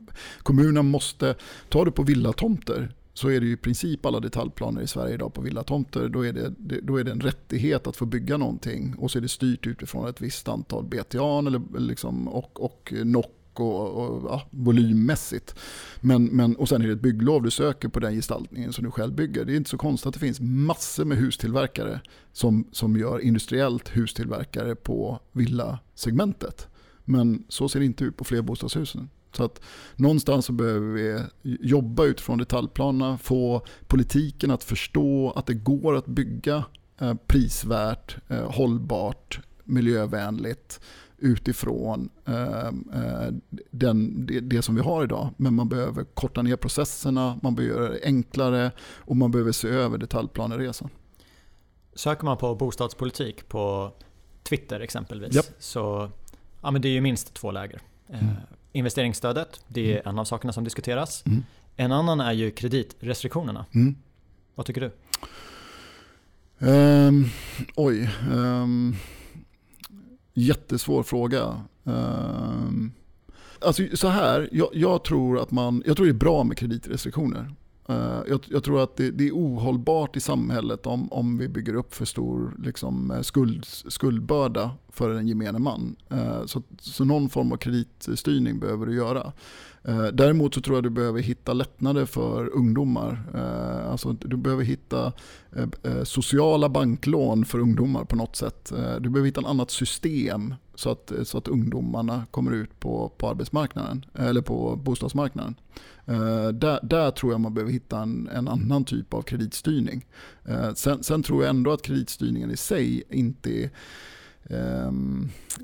kommunerna måste, ta det på villatomter, så är det ju i princip alla detaljplaner i Sverige idag på villatomter. Då är det, då är det en rättighet att få bygga någonting och så är det styrt utifrån ett visst antal BTA eller liksom, och, och NOC och, och ja, volymmässigt. Men, men, och sen är det ett bygglov du söker på den gestaltningen som du själv bygger. Det är inte så konstigt att det finns massor med hustillverkare som, som gör industriellt hustillverkare på villasegmentet. Men så ser det inte ut på flerbostadshusen. Så att någonstans så behöver vi jobba utifrån detaljplanerna, få politiken att förstå att det går att bygga eh, prisvärt, eh, hållbart, miljövänligt utifrån eh, den, det, det, som vi har idag. Men man behöver korta ner processerna, man behöver göra det enklare och man behöver se över detaljplaneresan. Söker man på bostadspolitik på Twitter exempelvis yep. så ja, men det är ju minst två läger. Mm investeringsstödet, det är mm. en av sakerna som diskuteras. Mm. En annan är ju kreditrestriktionerna. Mm. Vad tycker du? Um, oj. Um, jättesvår fråga. Um, alltså så här, jag, jag, tror att man, jag tror det är bra med kreditrestriktioner. Eh, jag, jag, tror att det, det, är ohållbart i samhället om, om vi bygger upp för stor liksom, eh, skuld, skuldbörda för en gemene man. Eh, så, så någon form av kreditstyrning behöver du göra. Eh, däremot så tror jag du behöver hitta lättnader för ungdomar. Eh, alltså du behöver hitta eh, sociala banklån för ungdomar på något sätt. Du behöver hitta ett annat system så att, så att ungdomarna kommer ut på, på arbetsmarknaden eller på bostadsmarknaden. Där, där, tror jag man behöver hitta en, en annan typ av kreditstyrning. Sen, sen, tror jag ändå att kreditstyrningen i sig inte är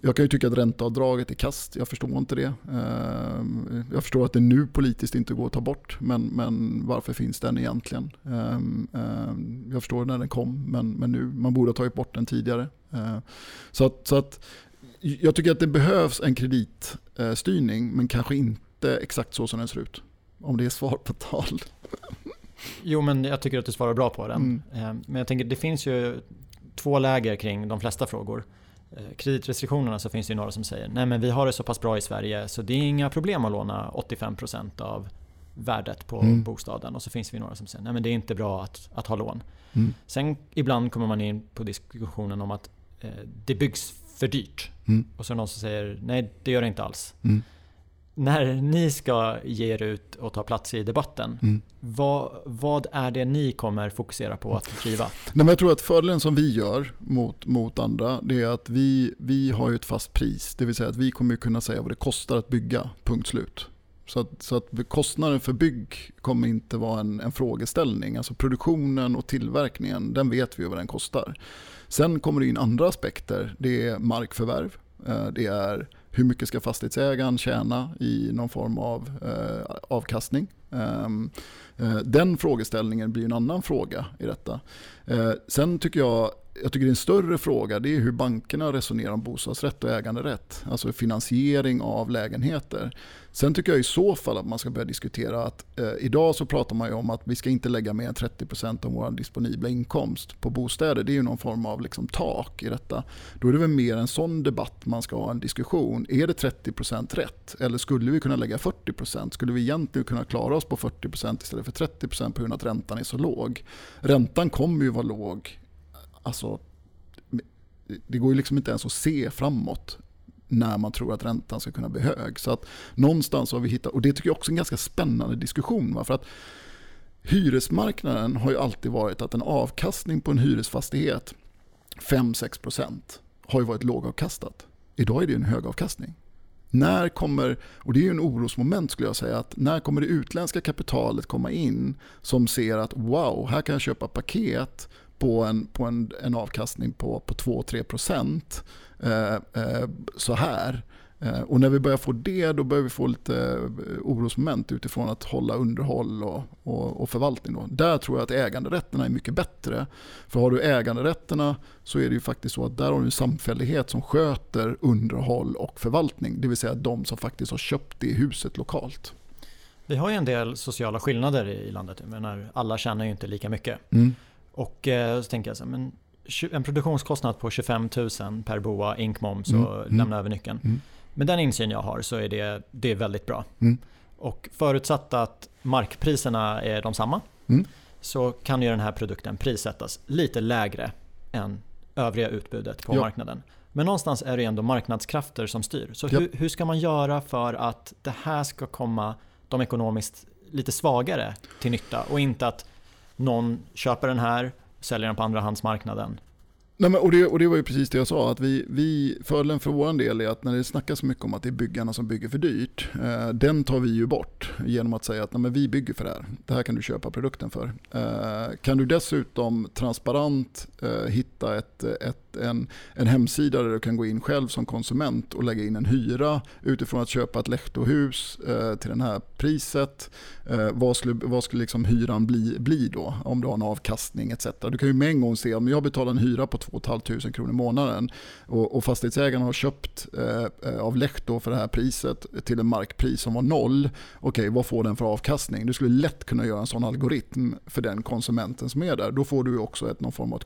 jag kan ju tycka att ränteavdraget är kast, jag förstår inte det. Um, jag förstår att det nu politiskt inte går att ta bort, men, men varför finns den egentligen? Um, jag förstår när den kom, men, men nu, man borde ha tagit bort den tidigare. Så att, så att jag tycker att det behövs en kreditstyrning, men kanske inte exakt så som den ser ut. Om det är svar på tal. Jo, men jag tycker att du svarar bra på den. Mm. Men jag tänker, det finns ju två läger kring de flesta frågor. Eh, kreditrestriktionerna så finns det ju några som säger nej men vi har det så pass bra i Sverige så det är inga problem att låna 85% av värdet på Mm. bostaden och så finns vi några som säger att det är inte bra att, att ha lån. Mm. Sen ibland kommer man in på diskussionen om att eh, det byggs för dyrt. Mm. Och så är det någon som säger nej det gör det inte alls. När ni ska ge er ut och ta plats i debatten, Mm. vad, vad är det ni kommer fokusera på att driva? Nej, men jag tror att fördelen som vi gör mot, mot andra det är att vi, vi har ju ett fast pris. Det vill säga att vi kommer kunna säga vad det kostar att bygga, punkt slut. Så att, så att kostnaden för bygg kommer inte vara en, en frågeställning. Alltså produktionen och tillverkningen, den vet vi vad den kostar. Sen kommer det in andra aspekter. Det är markförvärv. eh, Det är hur mycket ska fastighetsägaren tjäna i någon form av eh, avkastning. Ehm, eh, Den frågeställningen blir en annan fråga i detta. Eh, Sen tycker jag, jag tycker det är en större fråga, det är hur bankerna resonerar om bostadsrätt och äganderätt. Alltså finansiering av lägenheter. Sen tycker jag i så fall att man ska börja diskutera att eh, idag så pratar man ju om att vi ska inte lägga mer än 30% av vår disponibla inkomst på bostäder. Det är ju någon form av liksom tak i detta. Då är det väl mer en sån debatt man ska ha en diskussion. Är det 30% rätt? Eller skulle vi kunna lägga 40%? Skulle vi egentligen kunna klara oss på 40% istället för 30% på grund av att räntan är så låg? Räntan kommer ju vara låg. Alltså, det går ju liksom inte ens att se framåt när man tror att räntan ska kunna bli hög. Så att någonstans har vi hittat, och det tycker jag också är en ganska spännande diskussion. Va? För att hyresmarknaden har ju alltid varit att en avkastning på en hyresfastighet 5-6% har ju varit lågavkastat. Idag är det en högavkastning. När kommer, och det är ju en orosmoment skulle jag säga, att när kommer det utländska kapitalet komma in som ser att wow, här kan jag köpa paket på en, på en, en avkastning på, på 2-3% eh, eh, så här. Eh, och när vi börjar få det då börjar vi få lite eh, orosmoment utifrån att hålla underhåll och, och, och förvaltning. Då. Där tror jag att äganderätterna är mycket bättre. För har du äganderätterna så är det ju faktiskt så att där har du en samfällighet som sköter underhåll och förvaltning. Det vill säga de som faktiskt har köpt det huset lokalt. Vi har ju en del sociala skillnader i landet. Jag menar, alla tjänar ju inte lika mycket. Mm. Och eh, så tänker jag så här, men en produktionskostnad på 25 000 per boa, ink moms och Mm, mm. lämna över nyckeln. Mm. Med den insyn jag har så är det, det är väldigt bra. Mm. Och förutsatt att markpriserna är de samma Mm. så kan ju den här produkten prissättas lite lägre än övriga utbudet på Ja. marknaden. Men någonstans är det ändå marknadskrafter som styr. Så Ja. hur, hur ska man göra för att det här ska komma de ekonomiskt lite svagare till nytta och inte att någon köper den här, säljer den på andrahandsmarknaden. Nej, men, och, det, och det var ju precis det jag sa, att vi, vi, fördelen för vår del är att när det snackas så mycket om att det är byggarna som bygger för dyrt, eh, den tar vi ju bort genom att säga att nej, men vi bygger för det här. Det här kan du köpa produkten för. Eh, kan du dessutom transparent eh, hitta ett, ett, en, en hemsida där du kan gå in själv som konsument och lägga in en hyra utifrån att köpa ett Lehtohus eh, till det här priset. Eh, vad skulle, vad skulle liksom hyran bli, bli då om du har en avkastning etc. Du kan ju med en gång se om jag betalar en hyra på 2 500 kronor i månaden och, och fastighetsägaren har köpt eh, eh av Lehto för det här priset till en markpris som var noll. Okej, vad får den för avkastning? Du skulle lätt kunna göra en sån algoritm för den konsumenten som är där. Då får du också ett, någon form av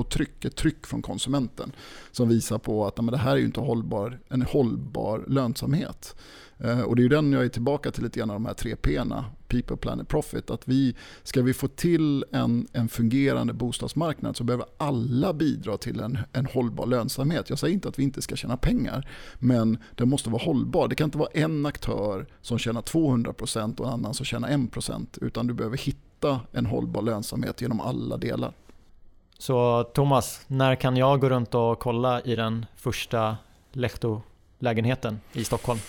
ett tryck, ett tryck från konsumenten som visar på att nej, men det här är ju inte hållbar, en hållbar lönsamhet. Eh, och det är ju den jag är tillbaka till lite grann av de här tre P'na, People, Planet, Profit. Att vi, ska vi få till en, en fungerande bostadsmarknad så behöver alla bidra till en, en hållbar lönsamhet. Jag säger inte att vi inte ska tjäna pengar, men den måste vara hållbar. Det kan inte vara en aktör som tjänar 200% och en annan som tjänar 1%, utan du behöver hitta en hållbar lönsamhet genom alla delar. Så Thomas, när kan jag gå runt och kolla i den första Lehto-lägenheten i Stockholm?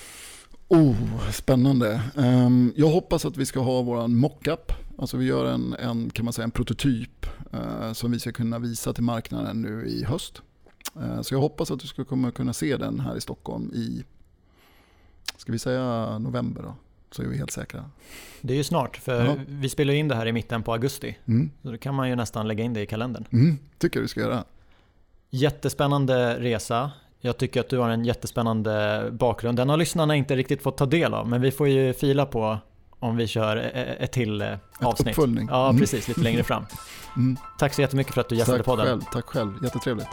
Oh, spännande. Ehm, jag hoppas att vi ska ha vår mockup. Alltså vi gör en, en, kan man säga, en prototyp eh, som vi ska kunna visa till marknaden nu i höst. Eh, så jag hoppas att du ska kunna se den här i Stockholm i, ska vi säga november då? Så är vi helt säkra. Det är ju snart, för Ja. vi spelar in det här i mitten på augusti. Mm. Så då kan man ju nästan lägga in det i kalendern. Mm, tycker jag du ska göra. Jättespännande resa. Jag tycker att du har en jättespännande bakgrund. Den har lyssnarna inte riktigt fått ta del av, men vi får ju fila på om vi kör e- e- ett till eh, avsnitt. uppföljning. Ja, Mm. precis. Lite längre fram. Mm. Tack så jättemycket för att du gästade Tack podden. själv, tack själv. Jättetrevligt.